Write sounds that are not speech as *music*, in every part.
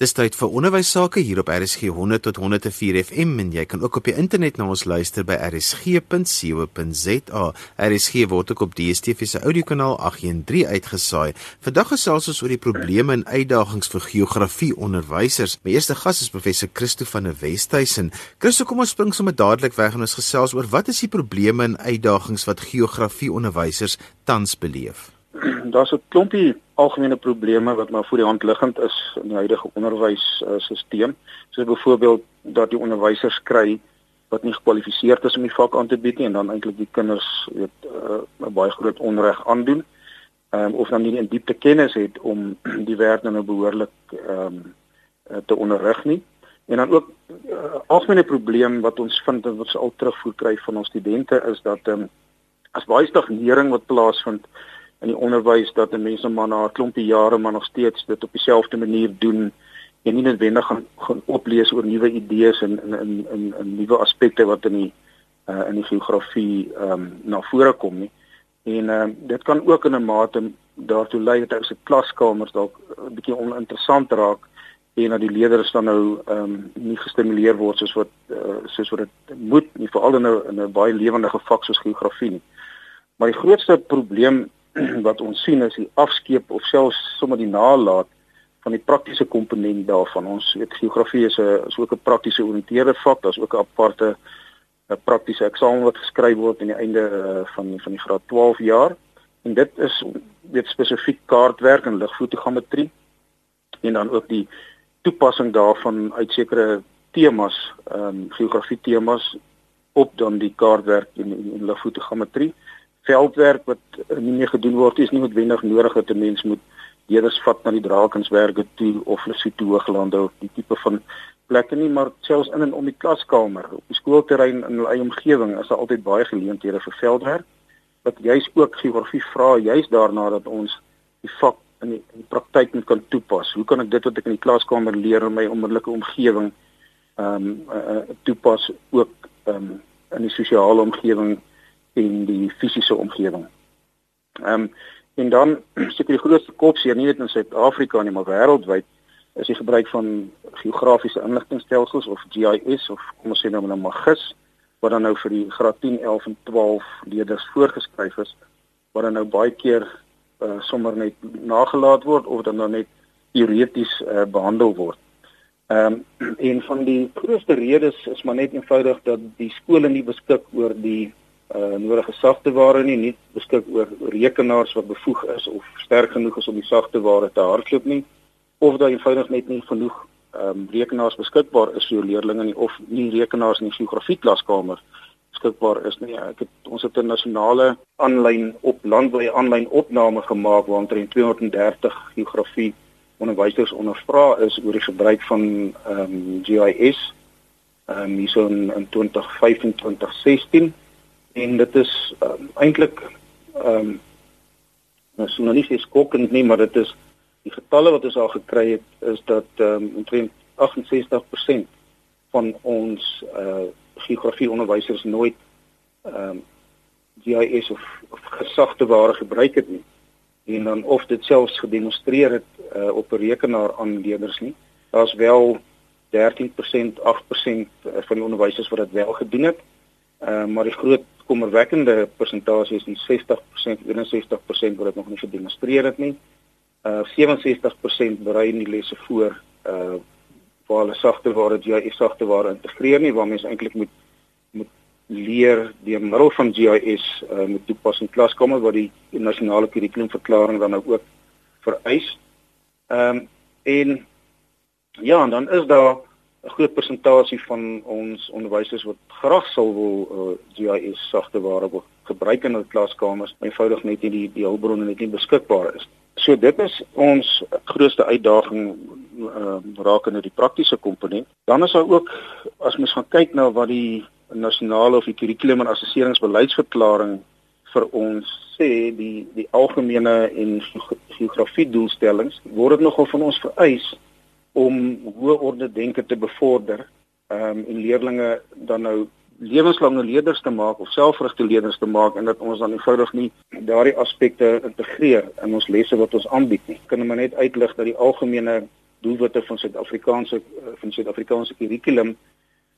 Dis tyd vir onderwys sake hier op RSG 100 tot 104 FM en jy kan ook op die internet na ons luister by rsg.co.za. RSG word ook op DStv se audiokanaal 813 uitgesaai. Vandag gesels ons oor die probleme en uitdagings vir geografie onderwysers. My eerste gas is professor Christo van der Westhuizen. Christo, kom ons spring sommer dadelik weg en ons gesels oor wat is die probleme en uitdagings wat geografie onderwysers tans beleef? *clears throat* Daar's 'n klompie algemene probleme wat maar voor die hand liggend is in die huidige onderwysstelsel. Soos byvoorbeeld dat die onderwysers kry wat nie gekwalifiseerd is om die vak aan te bied nie en dan eintlik die kinders weet uh, 'n baie groot onreg aandoen. Ehm um, of dan nie in diepte kennis het om *clears throat* die werk nou behoorlik ehm um, te onderrig nie. En dan ook 'n uh, eh, algemene probleem wat ons vind wat ons al terugvoer kry van ons studente is dat ehm um, as baie stagnering wat plaasvind in die onderwys dat mense maar na 'n klompie jare maar nog steeds dit op dieselfde manier doen en nie noodwendig gaan gaan oplees oor nuwe idees en in in in in nuwe aspekte wat in die uh, in die geografie ehm um, na vore kom nie. En ehm uh, dit kan ook in 'n mate daartoe lei dat ons klaskamers dalk 'n bietjie oninteressant raak en dat die leerders dan nou ehm um, nie gestimuleer word soos wat uh, soos wat dit moet nie veral in 'n in 'n baie lewendige vak soos geografie nie. Maar die grootste probleem *clears throat* wat ons sien is die afskeep of selfs sommer die nalat van die praktiese komponent daarvan. Ons weet geografie is 'n is ook 'n praktiese oriënteerde vak. Daar's ook 'n aparte 'n praktiese eksamen wat geskryf word aan die einde uh, van van die graad 12 jaar. En dit is weet spesifiek kaartwerk en ligfotogrametrie en dan ook die toepassing daarvan uit sekere temas, ehm um, geografie temas op dan die kaartwerk en, en, en ligfotogrametrie veldwerk wat nie meer gedoen word is nie noodwendig nodig dat 'n mens moet leerders vat na die Drakensberge toe of Lesotho Hoogland of die tipe van plekke nie maar selfs in en om die klaskamer op die skoolterrein in hulle eie omgewing is daar altyd baie geleenthede vir veldwerk wat juis ook geografie vra juis daarna dat ons die vak in die, die praktyk moet kan toepas. Hoe kan ek dit wat ek in die klaskamer leer in my onmiddellike omgewing ehm um, uh, toepas ook ehm um, in die sosiale omgewing en die fisiese omgewing. Ehm um, en dan *clears throat* seker die grootste kopseer nie net in Suid-Afrika nie, maar wêreldwyd is die gebruik van geografiese inligtingstelsels of GIS of kom ons sê nou maar GIS wat dan nou vir die graad 10, 11 en 12 leerders voorgeskryf is wat dan nou baie keer uh, sommer net nagelaat word of dan nou net teoreties uh, behandel word. Ehm *clears throat* um, een van die grootste redes is maar net eenvoudig dat die skole nie beskik oor die uh nodige sagteware nie nie beskik oor rekenaars wat bevoeg is of sterk genoeg is om die sagteware te hardloop nie of dat eenvoudig net nie genoeg ehm um, rekenaars beskikbaar is vir leerders nie of nie rekenaars in die geografie klaskamer beskikbaar is nie. Ek het ons het 'n nasionale aanlyn op landwyse aanlyn opname gemaak waar omtrent 230 geografie onderwysers ondervra is oor die gebruik van ehm um, GIS ehm um, hierso in, in 2025 16 en dit is um, eintlik ehm um, ons nou nie sê skokkend nie, maar dit is die getalle wat ons al gekry het is dat ehm um, omtrent 68% van ons uh geografie onderwysers nooit ehm um, GIS of, of gesagte ware gebruik het nie en dan of dit selfs gedemonstreer het uh, op 'n rekenaar aan leerders nie. Daar's wel 13% 8% van die onderwysers wat dit wel gedoen het. Ehm uh, maar die groot kommerwekkende persentasie is die 60% 61% wat dit nog nie gedemonstreer het nie. Uh 67% berei nie lesse voor uh waar hulle sagte ware GIS sagte ware integreer nie waar mense eintlik moet moet leer deur middel van GIS uh met toepassing klaskamer wat die nasionale kurrikulumverklaring dan nou ook vereis. Ehm um, en ja, en dan is daar 'n groot persentasie van ons onderwysers wat graag sal wil uh, GIS sagteware wil gebruik in hul klaskamers, eenvoudig net nie die die hulpbronne net nie beskikbaar is. So dit is ons grootste uitdaging uh, rakende die praktiese komponent. Dan is daar ook as mens gaan kyk na wat die nasionale of die kurrikulum en assesseringsbeleidsverklaring vir ons sê die die algemene en geografie doelstellings word dit nogal van ons vereis om hoë orde denke te bevorder ehm um, en leerdlinge dan nou lewenslange leerders te maak of selfrigte leerders te maak en dat ons dan eenvoudig nie daardie aspekte integreer in ons lesse wat ons aanbied nie. Kan maar net uitlig dat die algemene doelwitte van Suid-Afrikaanse van Suid-Afrikaanse kurrikulum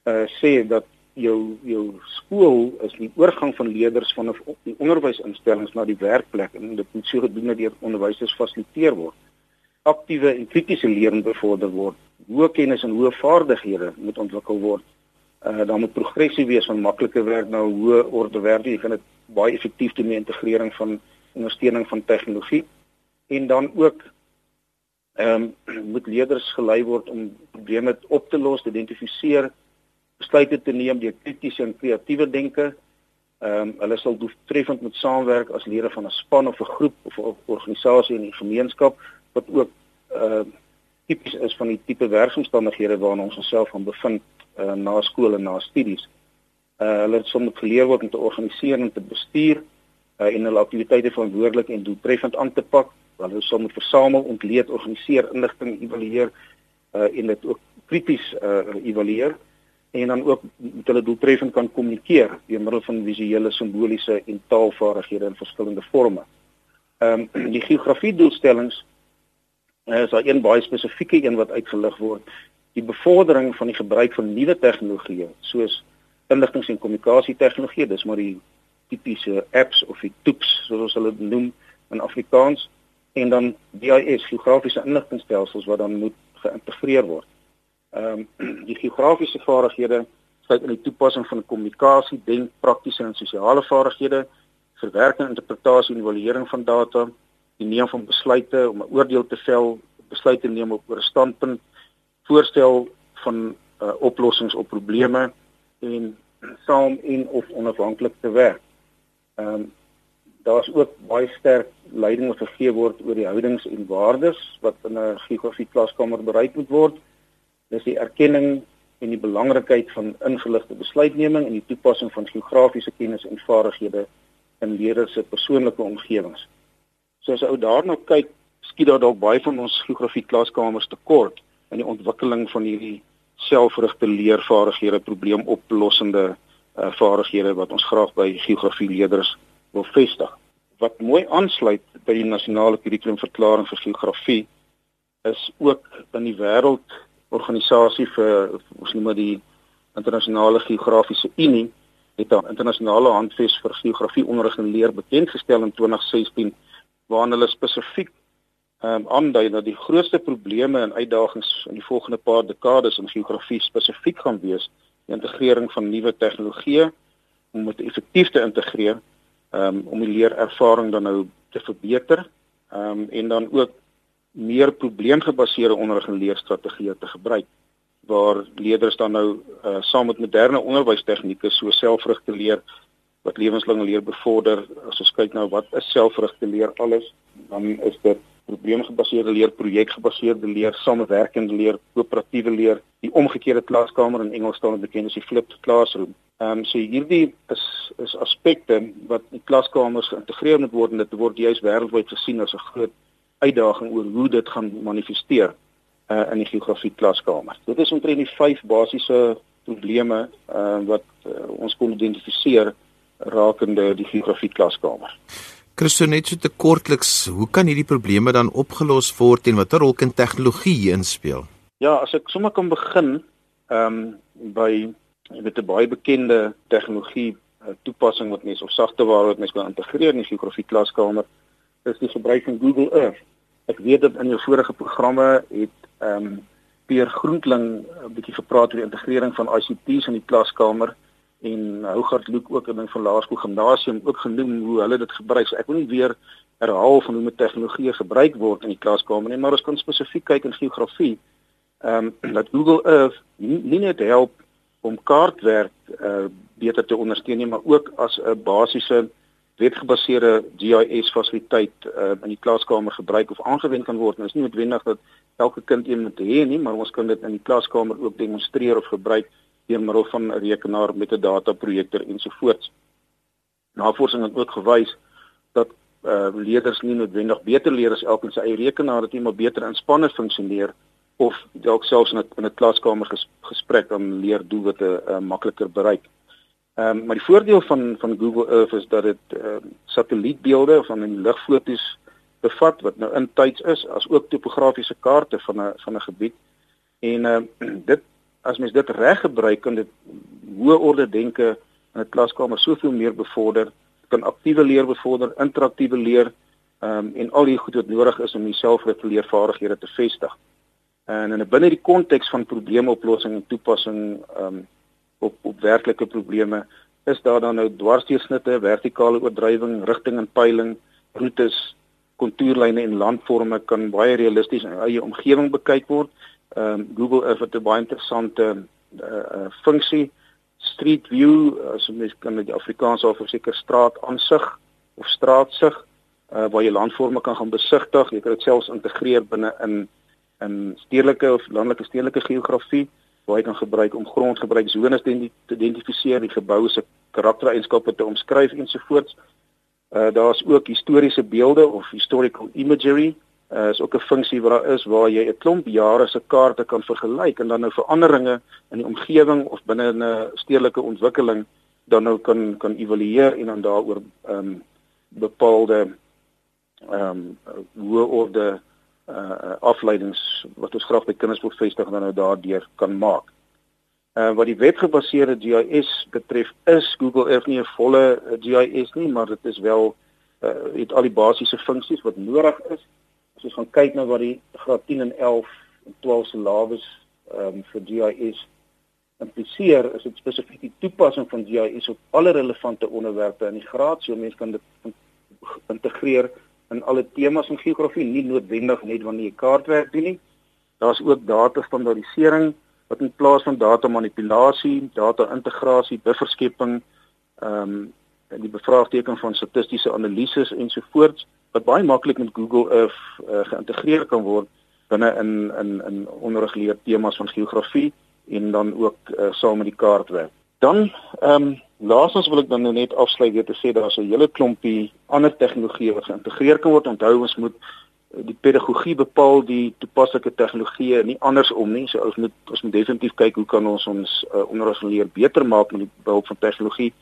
uh sê dat jou jou skool is die oorgang van leerders van die onderwysinstellings na die werkplek en dit moet so gedoen deur onderwysers fasiliteer word. Aktiewe en kritiese leerling bevorder word. Hoë kennis en hoë vaardighede moet ontwikkel word. Uh dan moet progressie wees van maklike werk na hoë orde werk. Jy kan dit baie effektief doen met integrering van ondersteuning van tegnologie en dan ook ehm um, *clears throat* moet leerders gelei word om probleme op te los, te identifiseer besluite te neem deur kritiese en kreatiewe denke. Ehm um, hulle sal doeltreffend moet saamwerk as lede van 'n span of 'n groep of 'n organisasie in die gemeenskap wat ook uh, tipies is van die tipe werksomstandighede waarna ons onsself gaan bevind uh, na skool en na studies. Uh, hulle sal moet geleer word om te organiseer en te bestuur uh, en hulle aktiwiteite verantwoordelik en doeltreffend aan te pak. Hulle sal moet versamel, ontleed, organiseer, inligting evalueer uh, en dit ook krities uh, evalueer en dan ook met hulle doeltreffend kan kommunikeer deur middel van visuele, simboliese en taalvaardighede in verskillende forme. Ehm um, *clears throat* die geografie doelstellings is daar een baie spesifieke een wat uitgelig word. Die bevordering van die gebruik van nuwe tegnologieë soos inligtings- en kommunikasietegnologie, dis maar die tipiese apps of die toeps soos hulle noem in Afrikaans en dan GIS, geografiese inligtingstelsels wat dan moet geïntegreer word. Ehm um, *clears throat* die geografiese vaardighede sluit in die toepassing van kommunikasie, denk, praktiese en sosiale vaardighede, verwerking, interpretasie en evaluering van data, die neem van besluite om 'n oordeel te vel, besluite neem op 'n standpunt, voorstel van uh, oplossings op probleme en saam en of onafhanklik te werk. Ehm um, daar's ook baie sterk leiding wat gegee word oor die houdings en waardes wat in 'n geografie klaskamer bereik moet word dis die erkenning en die belangrikheid van ingeligte besluitneming en die toepassing van geografiese kennis en vaardighede in leerders se persoonlike omgewings. So as ou daarna kyk, skiet daar dalk baie van ons geografie klaskamers tekort in die ontwikkeling van hierdie selfgerigte leervaardighede, probleemoplossende uh, vaardighede wat ons graag by geografie leerders wil vestig. Wat mooi aansluit by die nasionale kurrikulumverklaring vir geografie is ook in die wêreld organisasie vir ons noem die internasionale geografiese unie het 'n internasionale handves vir geografie onderrig en leer bekend gestel in 2016 waarin hulle spesifiek ehm um, aandui dat die grootste probleme en uitdagings in die volgende paar dekades in geografie spesifiek gaan wees die integrering van nuwe tegnologieë om dit effektief te integreer ehm um, om die leerervaring dan nou te verbeter ehm um, en dan ook meer probleemgebaseerde onderrig en leerstrategieë te gebruik waar leerders dan nou uh, saam met moderne onderwystegnieke so selfrigte leer wat lewenslange leer bevorder as ons kyk nou wat is selfrigte leer alles dan is dit probleemgebaseerde leer, projekgebaseerde leer, samewerkende leer, koöperatiewe leer, die omgekeerde klaskamer in Engels staan bekend as die flipped classroom. Ehm um, so hierdie is is aspekte wat in klaskamers geïntegreer moet word en dit word juis wêreldwyd gesien as 'n groot uitdaging oor hoe dit gaan manifesteer uh, in die geografie klaskamer. Dit is omtrent die vyf basiese probleme uh, wat uh, ons kon identifiseer rakende die geografie klaskamer. Christo net so te kortliks, hoe kan hierdie probleme dan opgelos word en watter rol kan tegnologie inspel? Ja, as ek sommer kan begin, ehm um, by met 'n baie bekende tegnologie toepassing wat mens of sagteware wat mens kan integreer in die geografie klaskamer is die gebruik van Google Earth. Ek weet dat in jou vorige programme het ehm um, Peer Groentling 'n bietjie gepraat oor die integrering van ICT's in die klaskamer en Hougard Loek ook in van Laerskool Gimnasium ook genoem hoe hulle dit gebruik. So ek wil nie weer herhaal van hoe met tegnologie gebruik word in die klaskamer nie, maar ons kan spesifiek kyk in geografie. Ehm um, dat Google Earth nie, nie net help om kaartwerk uh, beter te ondersteun nie, maar ook as 'n basiese wetgebaseerde GIS fasiliteit uh, in die klaskamer gebruik of aangewend kan word. Dit is nie noodwendig dat elke kind een moet hê nie, maar ons kan dit in die klaskamer ook demonstreer of gebruik deur middel van 'n rekenaar met 'n dataprojektor ensovoorts. Navorsing het ook gewys dat uh, leerders nie noodwendig beter leer as elkeen sy eie rekenaar, dit nie maar beter in spanne funksioneer of dalk selfs in 'n in 'n klaskamer ges, gesprek dan leer doelwitte uh, makliker bereik. Ehm um, maar die voordeel van van Google Earth is dat dit ehm uh, satellietbeelde van in lugfoto's bevat wat nou in tyds is as ook topografiese kaarte van 'n van 'n gebied. En uh, *clears throat* dit as mens dit reg gebruik kan dit hoë orde denke in 'n klaskamer soveel meer bevorder, kan aktiewe leer bevorder, interaktiewe leer um, en al die goed wat nodig is om selfreguleervaardighede te vestig. En in binne die konteks van probleemoplossing en toepassing um, op op werklike probleme is daar dan nou dwarsdeursnitte, vertikale oordrywing, rigting en peiling, roetes, kontuurlyne en landforme kan baie realisties in eie omgewing bekyk word. Ehm um, Google Earth het 'n baie interessante uh, uh, funksie Street View, as mens kan met die Afrikaans of seker straat aansig of straatsig uh, waar jy landforme kan gaan besigtig. Jy kan dit selfs integreer binne in in stedelike of landelike stedelike geografie waar jy kan gebruik om grondgebruik zones te identifiseer, die gebou se karaktereienskappe te omskryf ensovoorts. Uh daar's ook historiese beelde of historical imagery. Uh is ook 'n funksie wat daar is waar jy 'n klomp jare se kaarte kan vergelyk en dan nou veranderinge in die omgewing of binne 'n stedelike ontwikkeling dan nou kan kan evalueer en dan daaroor ehm um, bepaalde ehm um, hoe orde uh afleidings wat ons graag by kinders wil vestig dan nou daardeur kan maak. Uh wat die webgebaseerde GIS betref, is Google Earth nie 'n volle GIS nie, maar dit is wel uh het al die basiese funksies wat nodig is. As ons gaan kyk na wat die graad 10 en 11 en 12 se lawes um vir GIS impliseer, is dit spesifiek die toepassing van GIS op alle relevante onderwerpe in die graad, so mense kan dit integreer in alle temas in geografie, nie noodwendig net wanneer jy kaartwerk doen nie. Daar's ook data standaardisering wat in plaas van data manipulasie, data integrasie, bufferskepping, ehm um, die bevraagteken van statistiese analises ensovoorts wat baie maklik met Google Earth uh, geïntegreer kan word binne in in in onderrigleer temas van geografie en dan ook uh, saam met die kaartwerk. Dan ehm um, laasens wil ek dan net afsluit deur te sê daar's 'n hele klompie ander tegnologieë wat geïntegreer kan word. Onthou ons moet die pedagogie bepaal die toepaslike tegnologieë nie andersom nie. So ons moet ons moet definitief kyk hoe kan ons ons uh, onderwysleer beter maak met die behulp van tegnologie.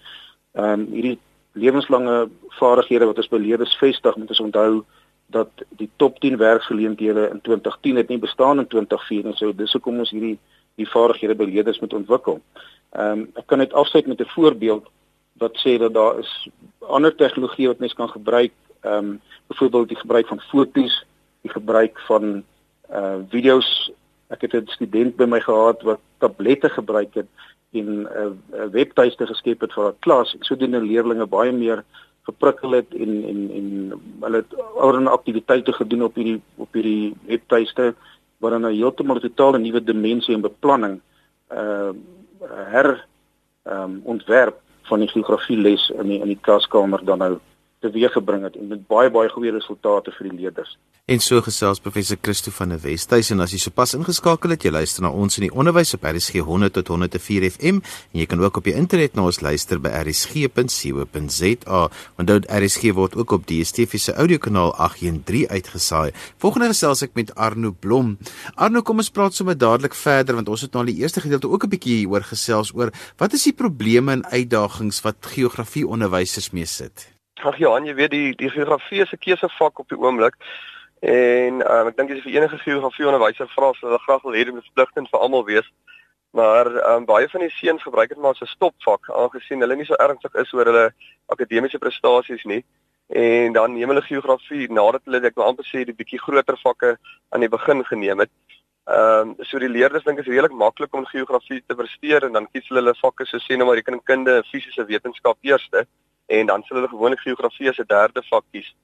Ehm um, hierdie lewenslange vaardighede wat ons by leerders vestig, moet ons onthou dat die top 10 werksgeleenthede in 2010 het nie bestaan in 2004 nie. So dis hoekom ons hierdie die vaardighede by leerders moet ontwikkel. Ehm um, ek kan net afsluit met 'n voorbeeld wat sê dat daar is ander tegnologie wat mens kan gebruik ehm um, byvoorbeeld die gebruik van fotos, die gebruik van uh video's. Ek het 'n student by my gehad wat tablette gebruik het en 'n uh, webtuiste geskep het vir 'n klas. Sodoende leerders baie meer geprikkel het en en en hulle het allerlei aktiwiteite gedoen op hierdie op hierdie webtuiste wat dan nou heeltemal 'n totale nuwe dimensie en beplanning uh her ehm um, ontwerp van die geografie les in die in die klaskamer dan nou teweeggebring het en met baie baie goeie resultate vir die leerders. En so gesels professor Christo van der Westhuys en as jy sopas ingeskakel het, jy luister na ons in die onderwys op RSG 100 tot 104 FM en jy kan ook op die internet na ons luister by rsg.co.za. Onthou RSG word ook op DStv se audiokanaal 813 uitgesaai. Volgende gesels ek met Arno Blom. Arno, kom ons praat sommer dadelik verder want ons het nou al die eerste gedeelte ook 'n bietjie oor gesels oor wat is die probleme en uitdagings wat geografie onderwysers mee sit. Ag Johan, jy weet die die geografie is 'n keusevak op die oomblik. En um, ek dink as jy vir enige geografie onderwyser vra, sal hulle graag wil hê dit moet verpligtend vir almal wees. Maar um, baie van die seuns gebruik dit maar as 'n stopvak aangesien hulle nie so ernstig is oor hulle akademiese prestasies nie. En dan neem hulle geografie nadat hulle ek wil amper sê die bietjie groter vakke aan die begin geneem het. Ehm um, so die leerders dink is redelik maklik om geografie te presteer en dan kies hulle hulle vakke so sê nou maar rekenkunde en fisiese wetenskap eerste en dan sal hulle gewoonlik geografie as 'n derde vak kies.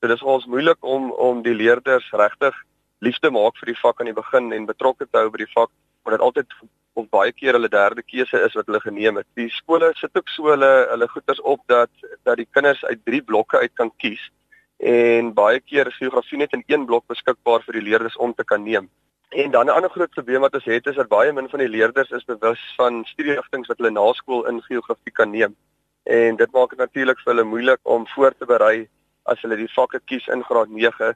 So dis vir ons moeilik om om die leerders regtig liefde maak vir die vak aan die begin en betrokke te hou by die vak omdat altyd of baie keer hulle derde keuse is wat hulle geneem het. Die skole sit ook so hulle hulle goeders op dat dat die kinders uit drie blokke uit kan kies en baie keer is geografie net in een blok beskikbaar vir die leerders om te kan neem. En dan 'n ander groot probleem wat ons het is dat baie min van die leerders is bewus van studierigtinge wat hulle na skool in geografie kan neem en dit maak dit natuurlik vir hulle moeilik om voor te berei as hulle die vakke kies in graad 9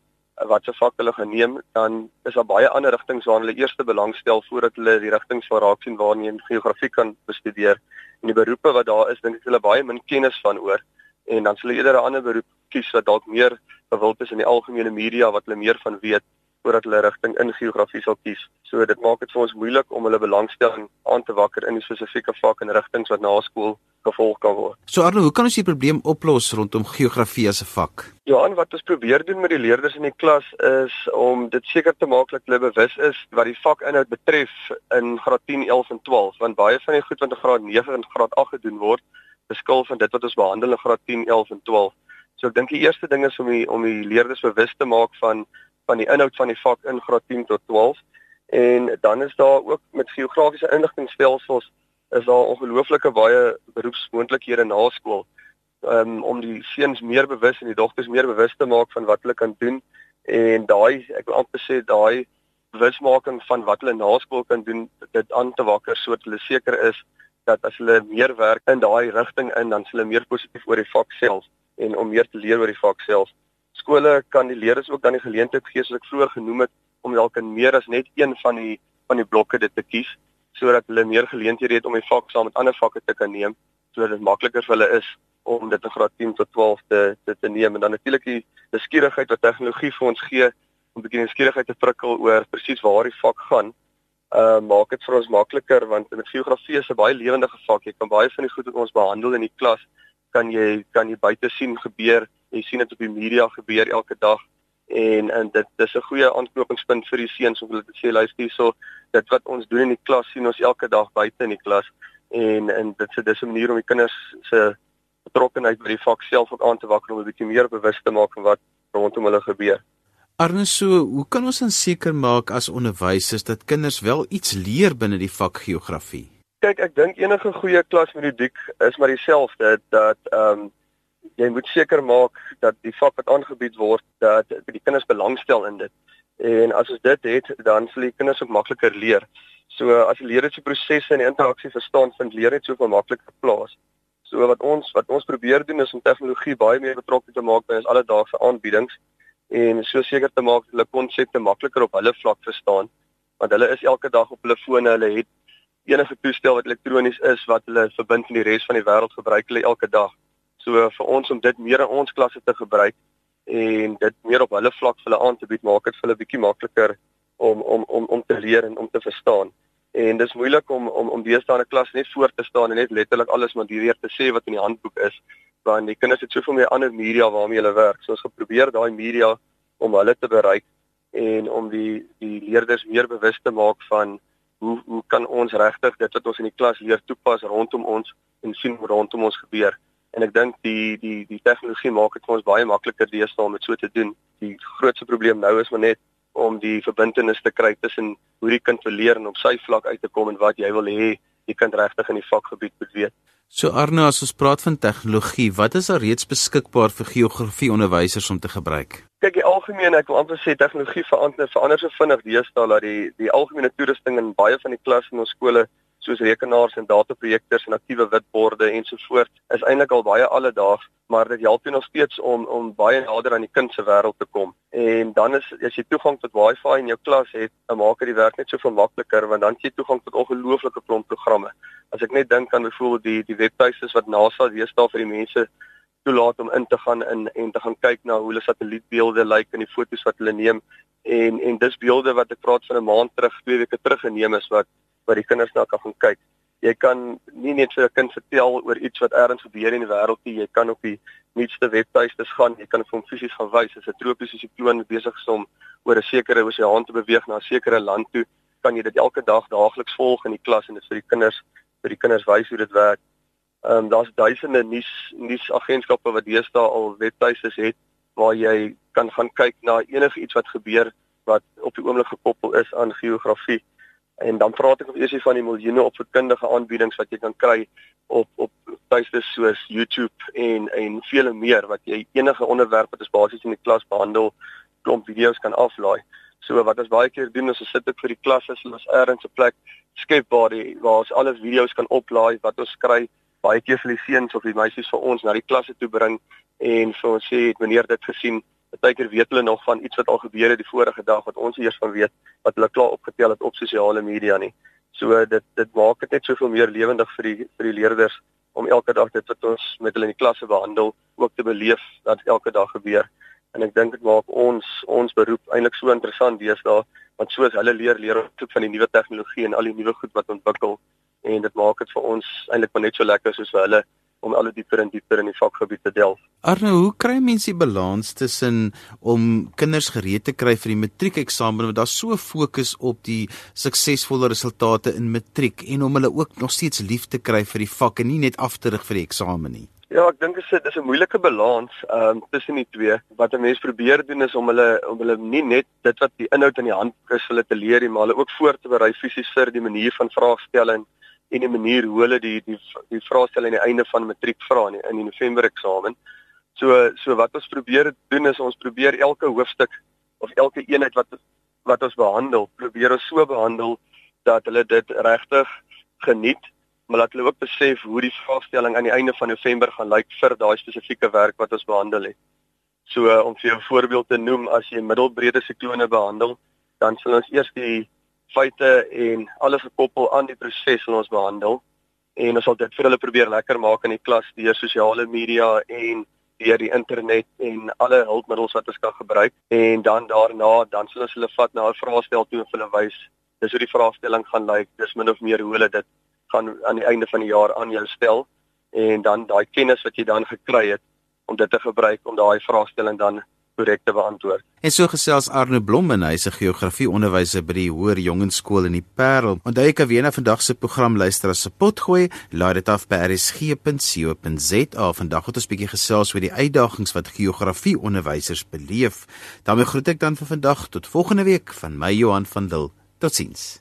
wat se vak hulle geneem dan is daar baie ander rigtings waarna hulle eers belangstel voordat hulle die rigtings van raak sien waarna hulle geografie kan bestudeer. En die beroepe wat daar is dink ek hulle baie min kennis van oor. En dan sal hulle eerder 'n ander beroep kies wat dalk meer gewild is in die algemene media wat hulle meer van weet voordat hulle rigting in geografie sal kies. So dit maak dit vir ons moeilik om hulle belangstelling aan te wakker in die spesifieke vak en rigtings wat na skool gevolg kan word. So Arno, hoe kan ons die probleem oplos rondom geografie as 'n vak? Johan, wat ons probeer doen met die leerders in die klas is om dit seker te maak dat hulle bewus is wat die vakinhoud betref in graad 10, 11 en 12, want baie van die goed wat in graad 9 en graad 8 gedoen word, beskil van dit wat ons behandel in graad 10, 11 en 12. So ek dink die eerste ding is om die om die leerders bewus te maak van van die inhoud van die vak in graad 10 tot 12 en dan is daar ook met geografiese inligtingstelsels is daar ongelooflike baie beroepsmoontlikhede na skool. Um, om die seuns meer bewus en die dogters meer bewus te maak van wat hulle kan doen en daai ek wil amper sê daai bewusmaking van wat hulle na skool kan doen dit aan te wakker sodat hulle seker is dat as hulle meer werk in daai rigting in dan sal hulle meer positief oor die vak self en om meer te leer oor die vak self skole kan die leerders ook dan die geleentheid gee soos ek vroeër genoem het om dalk in meer as net een van die van die blokke dit te kies sodat hulle meer geleenthede het om die vak saam met ander vakke te kan neem sodat dit makliker vir hulle is om dit in graad 10 tot 12 te te, te neem. En dan natuurlik die beskierigheid wat tegnologie vir ons gee om 'n bietjie nuuskierigheid te prikkel oor presies waar die vak gaan uh maak dit vir ons makliker want in geografie is 'n baie lewendige vak. Jy kan baie van die goed wat ons behandel in die klas kan jy kan jy buite sien gebeur jy sien dit op die media gebeur elke dag en en dit dis 'n goeie aanknopingspunt vir die seuns om hulle te sê luister hierso dit wat ons doen in die klas sien ons elke dag buite in die klas en en dit se dis 'n manier om die kinders se betrokkenheid by die vak self ook aan te wakker om 'n bietjie meer bewus te maak van wat rondom hulle gebeur. Arnes, so, hoe kan ons dan seker maak as onderwysers dat kinders wel iets leer binne die vak geografie? Kyk, ek dink enige goeie klasmetodiek is maar dieselfde dat ehm um, jy moet seker maak dat die vak wat aangebied word dat die kinders belangstel in dit. En as ons dit het, dan sal die kinders ook makliker leer. So as die leerlike prosesse en interaksie verstaan, vind leer net soveel makliker plaas. So wat ons wat ons probeer doen is om tegnologie baie meer betrokke te maak by ons alledaagse aanbiedings en so seker te maak dat hulle konsepte makliker op hulle vlak verstaan. Want hulle is elke dag op hulle fone, hulle het enige toestel wat elektronies is wat hulle verbind met die res van die wêreld gebruik hulle elke dag. So vir ons om dit meer in ons klasse te gebruik en dit meer op hulle vlak vir hulle aan te bied, maak dit vir hulle bietjie makliker om om om om te leer en om te verstaan. En dis moeilik om om om deesdae 'n klas net voor te staan en net letterlik alles maar weer te sê wat in die handboek is, want die kinders het soveel meer ander media waarmee hulle werk. So ons geprobeer daai media om hulle te bereik en om die die leerders meer bewus te maak van hoe hoe kan ons regtig dit wat ons in die klas leer toepas rondom ons en sien rondom ons gebeur en ek dink die die die tegnologie maak dit vir ons baie makliker deesdae om dit so te doen. Die grootste probleem nou is maar net om die verbintenis te kry tussen hoe die kind wil leer en op sy vlak uit te kom en wat jy wil hê die kind regtig in die vakgebied moet weet. So Arno, as ons praat van tegnologie, wat is al reeds beskikbaar vir geografie onderwysers om te gebruik? Kyk, die algemene, ek wil amper sê tegnologie verander verander so vinnig deesdae dat die die algemene toerusting in baie van die klasse in ons skole soos rekenaars en dataprojektors en aktiewe witborde ensovoorts is eintlik al baie alledaags, maar dit help jou nog steeds om om baie nader aan die kind se wêreld te kom. En dan is as jy toegang tot Wi-Fi in jou klas het, maak dit die werk net soveel makliker want dan het jy toegang tot ongelooflike klomp programme. As ek net dink aan byvoorbeeld die die webtuistes wat NASA deesdae vir die mense toelaat om in te gaan in en te gaan kyk na hoe hulle satellietbeelde lyk like en die foto's wat hulle neem en en dis beelde wat ek praat van 'n maand terug, twee weke terug geneem is wat wat die kinders na kan gaan kyk. Jy kan nie net vir 'n kind vertel oor iets wat ergens gebeur in die wêreld nie, jy kan op die nuutste webtuistes gaan, jy kan vir hom fisies gaan wys as 'n tropiese sikloon besig is om oor 'n sekere oseaan te beweeg na 'n sekere land toe, kan jy dit elke dag daagliks volg in die klas en dit vir die kinders vir die kinders wys hoe dit werk. Ehm um, daar's duisende nuus nuusagentskappe wat deesdae al webtuistes het waar jy kan gaan kyk na enige iets wat gebeur wat op die oomblik gekoppel is aan geografie. En dan praat ek of eers van die miljoene opvoedkundige aanbiedings wat jy kan kry op op tuistes soos YouTube en en vele meer wat jy enige onderwerp wat ons basies in die klas behandel klomp video's kan aflaai. So wat ons baie keer doen is ons sit ek vir die klasse so ons ergens 'n plek skep waar die waar ons alle video's kan oplaai wat ons kry baie keer vir die seuns of die meisies vir ons na die klasse toe bring en vir ons sê het meneer dit gesien Partykeer weet hulle nog van iets wat al gebeur het die vorige dag wat ons eers van weet wat hulle klaar opgetel het op sosiale media nie. So dit dit maak dit net soveel meer lewendig vir die vir die leerders om elke dag dit wat ons met hulle in die klasse behandel ook te beleef dat elke dag gebeur en ek dink dit maak ons ons beroep eintlik so interessant deesdae want soos hulle leer leer ons van die nuwe tegnologie en al die nuwe goed wat ontwikkel en dit maak dit vir ons eintlik maar net so lekker soos vir hulle om al die dieper en dieper in die vakgebied te delf. Arno, hoe kry mense die balans tussen om kinders gereed te kry vir die matriekeksamen want daar's so fokus op die suksesvolle resultate in matriek en om hulle ook nog steeds lief te kry vir die vak en nie net af te rig vir die eksamen nie. Ja, ek dink dit is 'n moeilike balans ehm um, tussen die twee. Wat 'n mens probeer doen is om hulle om hulle nie net dit wat die inhoud in die hand is hulle te leer nie, maar hulle ook voor te berei fisies vir die manier van vraagstelling en die manier hoe hulle die die die vraestelling aan die einde van matriek vra in die, in die November eksamen. So so wat ons probeer doen is ons probeer elke hoofstuk of elke eenheid wat wat ons behandel, probeer ons so behandel dat hulle dit regtig geniet maar laat hulle ook besef hoe die vraagstelling aan die einde van November gaan lyk vir daai spesifieke werk wat ons behandel het. So om vir jou 'n voorbeeld te noem, as jy middelbreedte siklone behandel, dan sal ons eers die feite en alles gekoppel aan die proses wat ons behandel. En ons sal dit vir hulle probeer lekker maak in die klas deur sosiale media en deur die internet en alle hulpmiddels wat ons kan gebruik. En dan daarna dan sal ons hulle vat na 'n vraestel toe en hulle wys dis hoe die vraagstelling gaan lyk dis min of meer hoe hulle dit gaan aan die einde van die jaar aan jou stel. En dan daai kennis wat jy dan gekry het om dit te gebruik om daai vraestelling dan korrek te beantwoord. En so gesels Arno Blom en hy's 'n geografie onderwyser by die Hoër Jongenskool in die Parel. Onthou ek kan weer na vandag se program luister as se pot gooi. Laai dit af by rsg.co.za. Vandag het ons 'n bietjie gesels oor die uitdagings wat geografie onderwysers beleef. daarmee groet ek dan vir vandag tot volgende week van my Johan van Dil. Totsiens.